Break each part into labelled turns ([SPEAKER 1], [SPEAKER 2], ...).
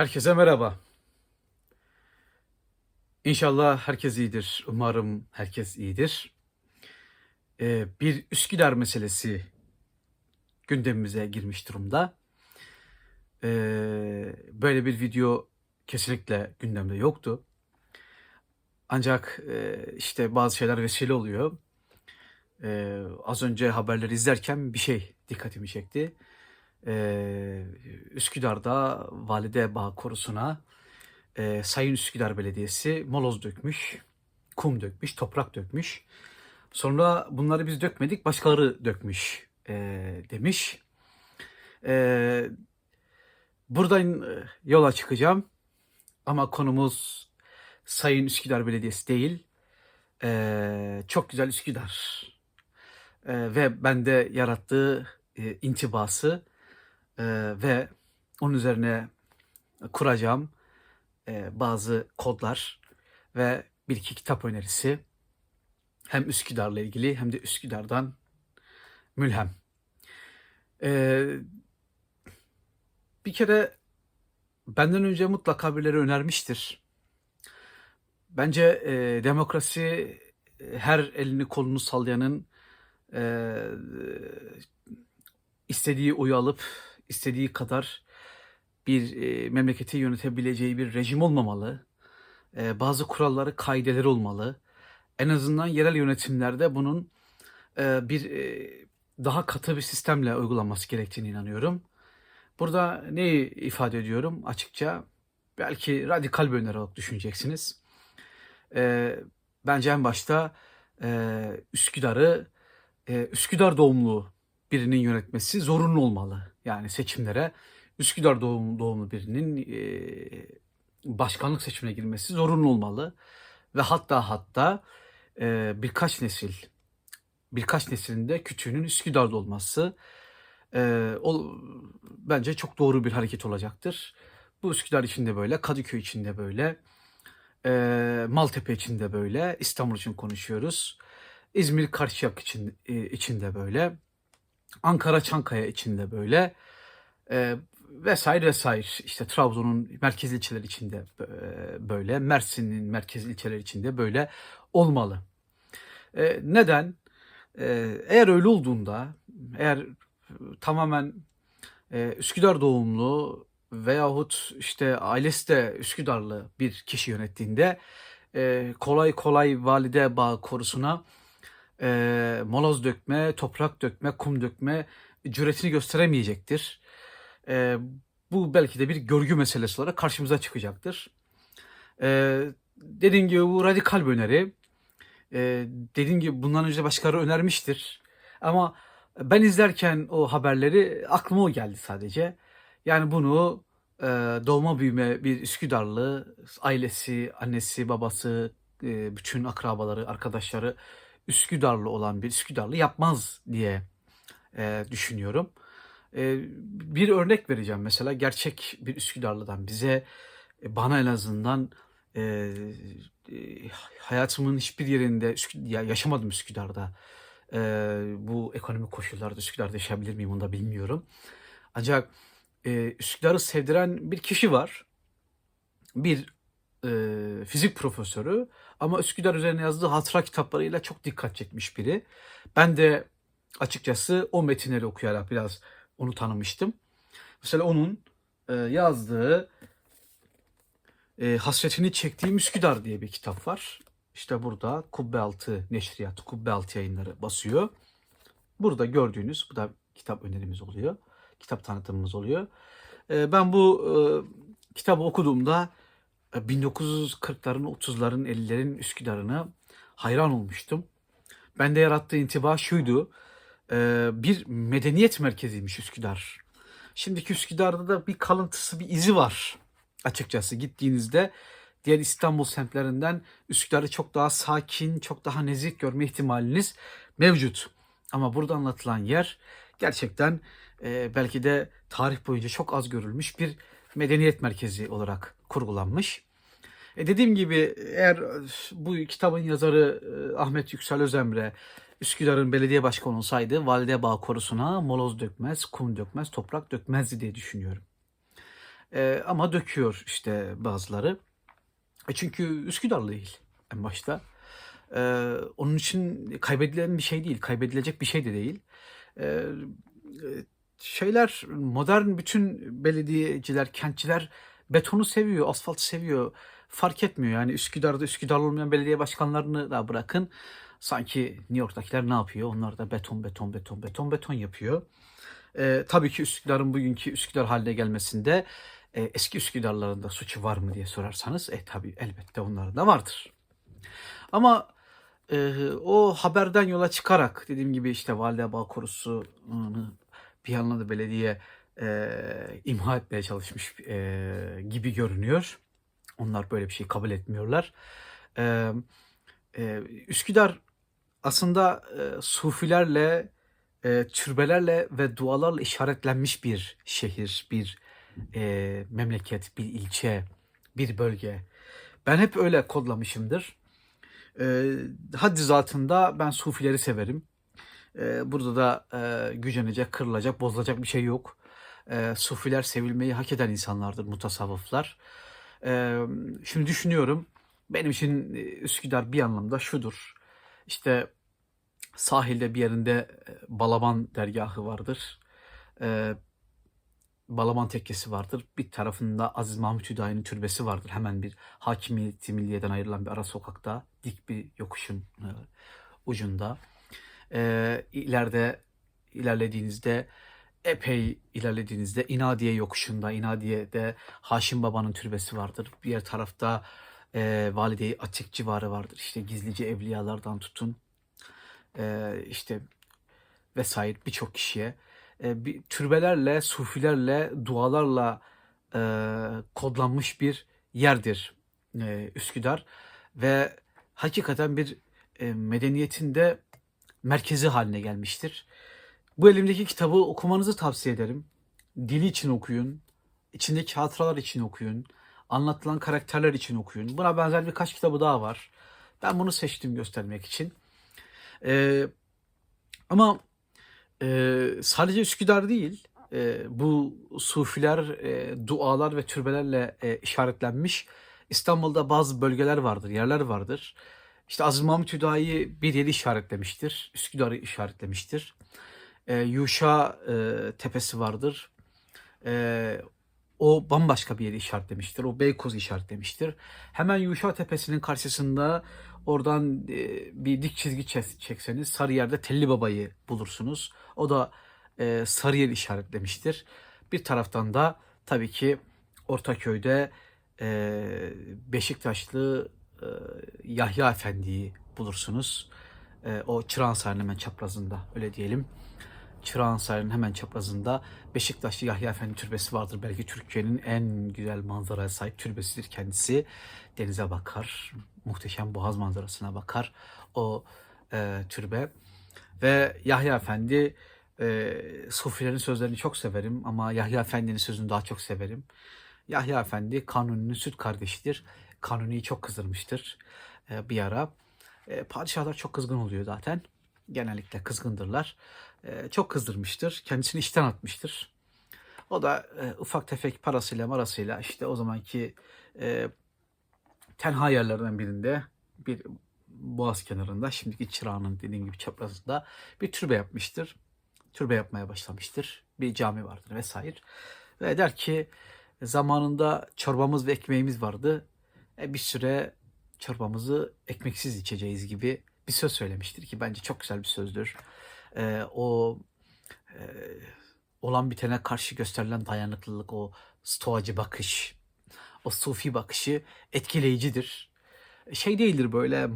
[SPEAKER 1] Herkese merhaba. İnşallah herkes iyidir. Umarım herkes iyidir. Ee, bir Üsküdar meselesi gündemimize girmiş durumda. Ee, böyle bir video kesinlikle gündemde yoktu. Ancak e, işte bazı şeyler vesile oluyor. Ee, az önce haberleri izlerken bir şey dikkatimi çekti. Ee, Üsküdar'da Valide Bağ Korusu'na e, Sayın Üsküdar Belediyesi moloz dökmüş, kum dökmüş, toprak dökmüş. Sonra bunları biz dökmedik, başkaları dökmüş e, demiş. E, buradan e, yola çıkacağım ama konumuz Sayın Üsküdar Belediyesi değil. E, çok güzel Üsküdar E, ve bende yarattığı e, intibası e, ve onun üzerine kuracağım e, bazı kodlar ve bir iki kitap önerisi hem Üsküdar'la ilgili hem de Üsküdar'dan mülhem. E, bir kere benden önce mutlaka birileri önermiştir. Bence e, demokrasi e, her elini kolunu sallayanın e, istediği oyu alıp istediği kadar bir e, memleketi yönetebileceği bir rejim olmamalı. E, bazı kuralları, kaideleri olmalı. En azından yerel yönetimlerde bunun e, bir e, daha katı bir sistemle uygulanması gerektiğine inanıyorum. Burada neyi ifade ediyorum açıkça? Belki radikal bir öneri olarak düşüneceksiniz. E, bence en başta e, Üsküdar'ı e, Üsküdar doğumlu birinin yönetmesi zorunlu olmalı. Yani seçimlere Üsküdar doğum, doğumlu birinin e, başkanlık seçimine girmesi zorunlu olmalı. Ve hatta hatta e, birkaç nesil, birkaç neslinde küçüğünün Üsküdar'da olması e, o, bence çok doğru bir hareket olacaktır. Bu Üsküdar için de böyle, Kadıköy için de böyle, e, Maltepe için de böyle, İstanbul için konuşuyoruz. İzmir Karşıyak için, e, için de böyle, Ankara Çankaya için de böyle, e, vesaire vesaire. İşte Trabzon'un merkez ilçeleri içinde e, böyle, Mersin'in merkez ilçeleri içinde böyle olmalı. E, neden? E, eğer öyle olduğunda, eğer tamamen e, Üsküdar doğumlu veyahut işte ailesi de Üsküdarlı bir kişi yönettiğinde e, kolay kolay valide bağ korusuna e, moloz dökme, toprak dökme, kum dökme cüretini gösteremeyecektir. E, bu belki de bir görgü meselesi olarak karşımıza çıkacaktır. E, dediğim gibi bu radikal bir öneri. E, dediğim gibi bundan önce başkaları önermiştir. Ama ben izlerken o haberleri aklıma o geldi sadece. Yani bunu e, doğma büyüme bir Üsküdarlı, ailesi, annesi, babası, e, bütün akrabaları, arkadaşları Üsküdarlı olan bir Üsküdarlı yapmaz diye e, düşünüyorum. E, bir örnek vereceğim mesela gerçek bir Üsküdarlı'dan bize e, bana en azından e, e, hayatımın hiçbir yerinde ya yaşamadım Üsküdar'da. E, bu ekonomik koşullarda Üsküdar'da yaşayabilir miyim onu da bilmiyorum. Ancak e, Üsküdar'ı sevdiren bir kişi var. Bir e, fizik profesörü ama Üsküdar üzerine yazdığı hatıra kitaplarıyla çok dikkat çekmiş biri. Ben de açıkçası o metinleri okuyarak biraz onu tanımıştım. Mesela onun e, yazdığı e, Hasretini Çektiğim Üsküdar diye bir kitap var. İşte burada Kubbe Altı Neşriyat, Kubbe Altı yayınları basıyor. Burada gördüğünüz, bu da kitap önerimiz oluyor. Kitap tanıtımımız oluyor. E, ben bu e, kitabı okuduğumda 1940'ların, 30'ların, 50'lerin Üsküdar'ına hayran olmuştum. Bende yarattığı intiba şuydu. e, bir medeniyet merkeziymiş Üsküdar. Şimdiki Üsküdar'da da bir kalıntısı, bir izi var açıkçası. Gittiğinizde diğer İstanbul semtlerinden Üsküdar'ı çok daha sakin, çok daha nezih görme ihtimaliniz mevcut. Ama burada anlatılan yer gerçekten e, belki de tarih boyunca çok az görülmüş bir medeniyet merkezi olarak kurgulanmış. E dediğim gibi eğer e, bu kitabın yazarı e, Ahmet Yüksel Özemre Üsküdar'ın belediye başkanı olsaydı Valide Bağ Korusu'na moloz dökmez, kum dökmez, toprak dökmezdi diye düşünüyorum. E, ama döküyor işte bazıları. E çünkü Üsküdarlı değil en başta. E, onun için kaybedilen bir şey değil, kaybedilecek bir şey de değil. E, e, şeyler modern bütün belediyeciler, kentçiler betonu seviyor, asfaltı seviyor. Fark etmiyor yani Üsküdar'da Üsküdarlı olmayan belediye başkanlarını da bırakın. Sanki New York'takiler ne yapıyor? Onlar da beton, beton, beton, beton, beton yapıyor. Ee, tabii ki Üsküdar'ın bugünkü Üsküdar haline gelmesinde e, eski Üsküdarların da suçu var mı diye sorarsanız e tabii elbette onların da vardır. Ama e, o haberden yola çıkarak dediğim gibi işte Valide Bağ Korusu bir yandan da belediye e, imha etmeye çalışmış e, gibi görünüyor. Onlar böyle bir şey kabul etmiyorlar. E, e, Üsküdar aslında e, sufilerle, e, türbelerle ve dualarla işaretlenmiş bir şehir, bir e, memleket, bir ilçe, bir bölge. Ben hep öyle kodlamışımdır. E, haddi zatında ben sufileri severim. E, burada da e, gücenecek, kırılacak, bozulacak bir şey yok. E, sufiler sevilmeyi hak eden insanlardır, mutasavvıflar. E, şimdi düşünüyorum, benim için Üsküdar bir anlamda şudur. İşte sahilde bir yerinde Balaban dergahı vardır. E, Balaban tekkesi vardır. Bir tarafında Aziz Mahmut Hüdayi'nin türbesi vardır. Hemen bir hakimiyeti milliyeden ayrılan bir ara sokakta. Dik bir yokuşun e, ucunda. E, ileride ilerlediğinizde epey ilerlediğinizde İnadiye yokuşunda, İnadiye'de Haşim Baba'nın türbesi vardır. Bir tarafta e, Valide-i Atik civarı vardır. İşte gizlice evliyalardan tutun. E, işte vesaire birçok kişiye e, bir, türbelerle, sufilerle, dualarla e, kodlanmış bir yerdir e, Üsküdar ve hakikaten bir e, medeniyetin de merkezi haline gelmiştir. Bu elimdeki kitabı okumanızı tavsiye ederim. Dili için okuyun, içindeki hatıralar için okuyun, anlatılan karakterler için okuyun. Buna benzer birkaç kitabı daha var. Ben bunu seçtim göstermek için. Ee, ama e, sadece Üsküdar değil, e, bu sufiler, e, dualar ve türbelerle e, işaretlenmiş İstanbul'da bazı bölgeler vardır, yerler vardır. İşte Aziz Mahmut Hüdayi bir yeri işaretlemiştir, Üsküdar'ı işaretlemiştir. E, Yuşa e, tepesi vardır. E, o bambaşka bir yeri işaretlemiştir. O Beykoz işaretlemiştir. Hemen Yuşa Tepesi'nin karşısında oradan e, bir dik çizgi çekseniz Sarıyer'de Telli Baba'yı bulursunuz. O da e, Sarıyer işaretlemiştir. Bir taraftan da tabii ki Ortaköy'de e, Beşiktaşlı e, Yahya Efendi'yi bulursunuz. E, o Çırağan hemen çaprazında öyle diyelim. Çırağan Sarayı'nın hemen çaprazında Beşiktaşlı Yahya Efendi Türbesi vardır. Belki Türkiye'nin en güzel manzaraya sahip türbesidir kendisi. Denize bakar, muhteşem boğaz manzarasına bakar o e, türbe. Ve Yahya Efendi, e, Sufilerin sözlerini çok severim ama Yahya Efendi'nin sözünü daha çok severim. Yahya Efendi Kanuni'nin süt kardeşidir. Kanuni'yi çok kızdırmıştır e, bir ara. E, padişahlar çok kızgın oluyor zaten. Genellikle kızgındırlar e, çok kızdırmıştır. Kendisini işten atmıştır. O da e, ufak tefek parasıyla marasıyla işte o zamanki e, tenha yerlerden birinde bir boğaz kenarında şimdiki çırağının dediğim gibi çaprazında bir türbe yapmıştır. Türbe yapmaya başlamıştır. Bir cami vardır vesaire. Ve der ki zamanında çorbamız ve ekmeğimiz vardı. E, bir süre çorbamızı ekmeksiz içeceğiz gibi bir söz söylemiştir ki bence çok güzel bir sözdür e, o e, olan bitene karşı gösterilen dayanıklılık, o stoacı bakış, o sufi bakışı etkileyicidir. Şey değildir böyle e,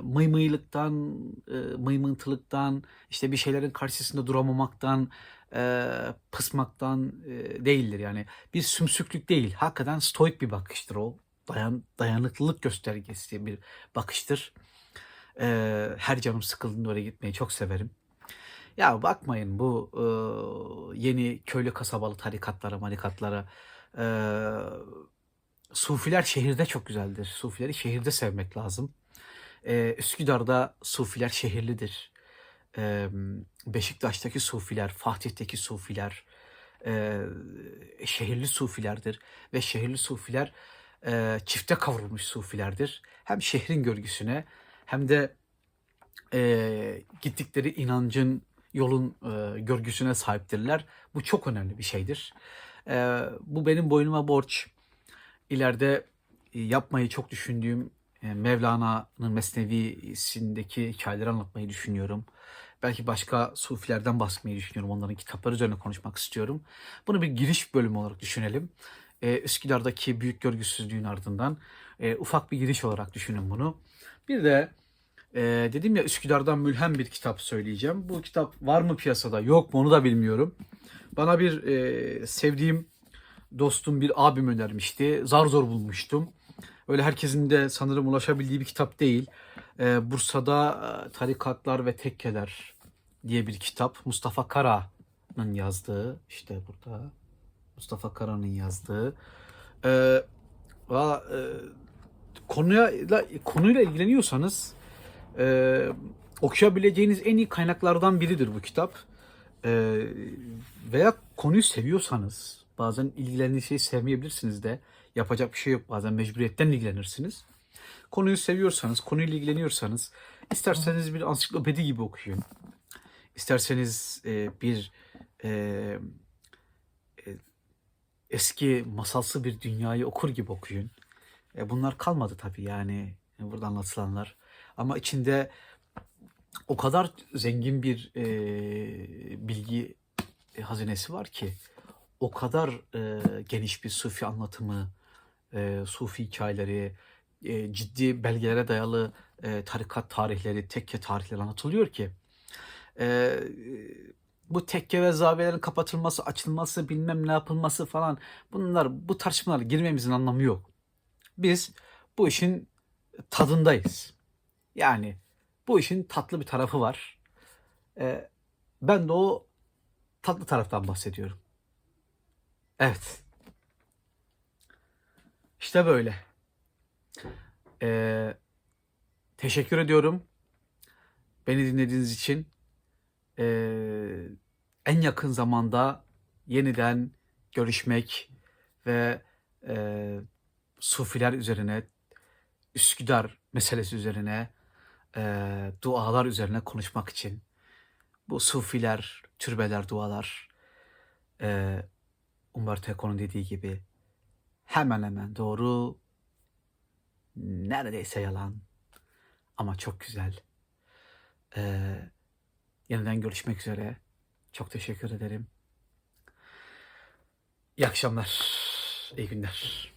[SPEAKER 1] mıymıylıktan, e, mıymıntılıktan, işte bir şeylerin karşısında duramamaktan, e, pısmaktan e, değildir. Yani bir sümsüklük değil, hakikaten stoik bir bakıştır o. Dayan, dayanıklılık göstergesi bir bakıştır. E, her canım sıkıldığında oraya gitmeyi çok severim. Ya bakmayın bu e, yeni köylü kasabalı tarikatlara, marikatlara. E, Sufiler şehirde çok güzeldir. Sufileri şehirde sevmek lazım. E, Üsküdar'da Sufiler şehirlidir. E, Beşiktaş'taki Sufiler, Fatih'teki Sufiler, e, şehirli sufilerdir ve şehirli sufiler e, çifte kavrulmuş sufilerdir. Hem şehrin görgüsüne hem de e, gittikleri inancın yolun e, görgüsüne sahiptirler. Bu çok önemli bir şeydir. E, bu benim boynuma borç. İleride e, yapmayı çok düşündüğüm e, Mevlana'nın Mesnevi'sindeki hikayeleri anlatmayı düşünüyorum. Belki başka sufilerden bahsetmeyi düşünüyorum. Onların kitapları üzerine konuşmak istiyorum. Bunu bir giriş bölümü olarak düşünelim. E, Üsküdar'daki büyük görgüsüzlüğün ardından e, ufak bir giriş olarak düşünün bunu. Bir de e, dedim ya Üsküdar'dan mülhem bir kitap söyleyeceğim. Bu kitap var mı piyasada yok mu onu da bilmiyorum. Bana bir e, sevdiğim dostum bir abim önermişti. Zar zor bulmuştum. Öyle herkesin de sanırım ulaşabildiği bir kitap değil. Ee, Bursa'da e, Tarikatlar ve Tekkeler diye bir kitap. Mustafa Kara'nın yazdığı. işte burada. Mustafa Kara'nın yazdığı. Ee, valla, e, konuya konuyla ilgileniyorsanız e, okuyabileceğiniz en iyi kaynaklardan biridir bu kitap. E, veya konuyu seviyorsanız bazen ilgilendiğiniz şeyi sevmeyebilirsiniz de yapacak bir şey yok bazen mecburiyetten ilgilenirsiniz. Konuyu seviyorsanız, konuyla ilgileniyorsanız isterseniz bir ansiklopedi gibi okuyun. İsterseniz e, bir e, e, eski masalsı bir dünyayı okur gibi okuyun. E, bunlar kalmadı tabii yani e, burada anlatılanlar. Ama içinde o kadar zengin bir e, bilgi e, hazinesi var ki o kadar e, geniş bir sufi anlatımı, e, sufi hikayeleri, e, ciddi belgelere dayalı e, tarikat tarihleri, tekke tarihleri anlatılıyor ki e, bu tekke ve zaviyelerin kapatılması, açılması, bilmem ne yapılması falan bunlar bu tartışmalara girmemizin anlamı yok. Biz bu işin tadındayız. Yani bu işin tatlı bir tarafı var. E, ben de o tatlı taraftan bahsediyorum. Evet. İşte böyle. Ee, teşekkür ediyorum. Beni dinlediğiniz için. Ee, en yakın zamanda yeniden görüşmek ve e, sufiler üzerine, Üsküdar meselesi üzerine, e, dualar üzerine konuşmak için. Bu sufiler, türbeler, dualar, e, Umberto Eco'nun dediği gibi hemen hemen doğru, neredeyse yalan ama çok güzel. Ee, yeniden görüşmek üzere. Çok teşekkür ederim. İyi akşamlar, iyi günler.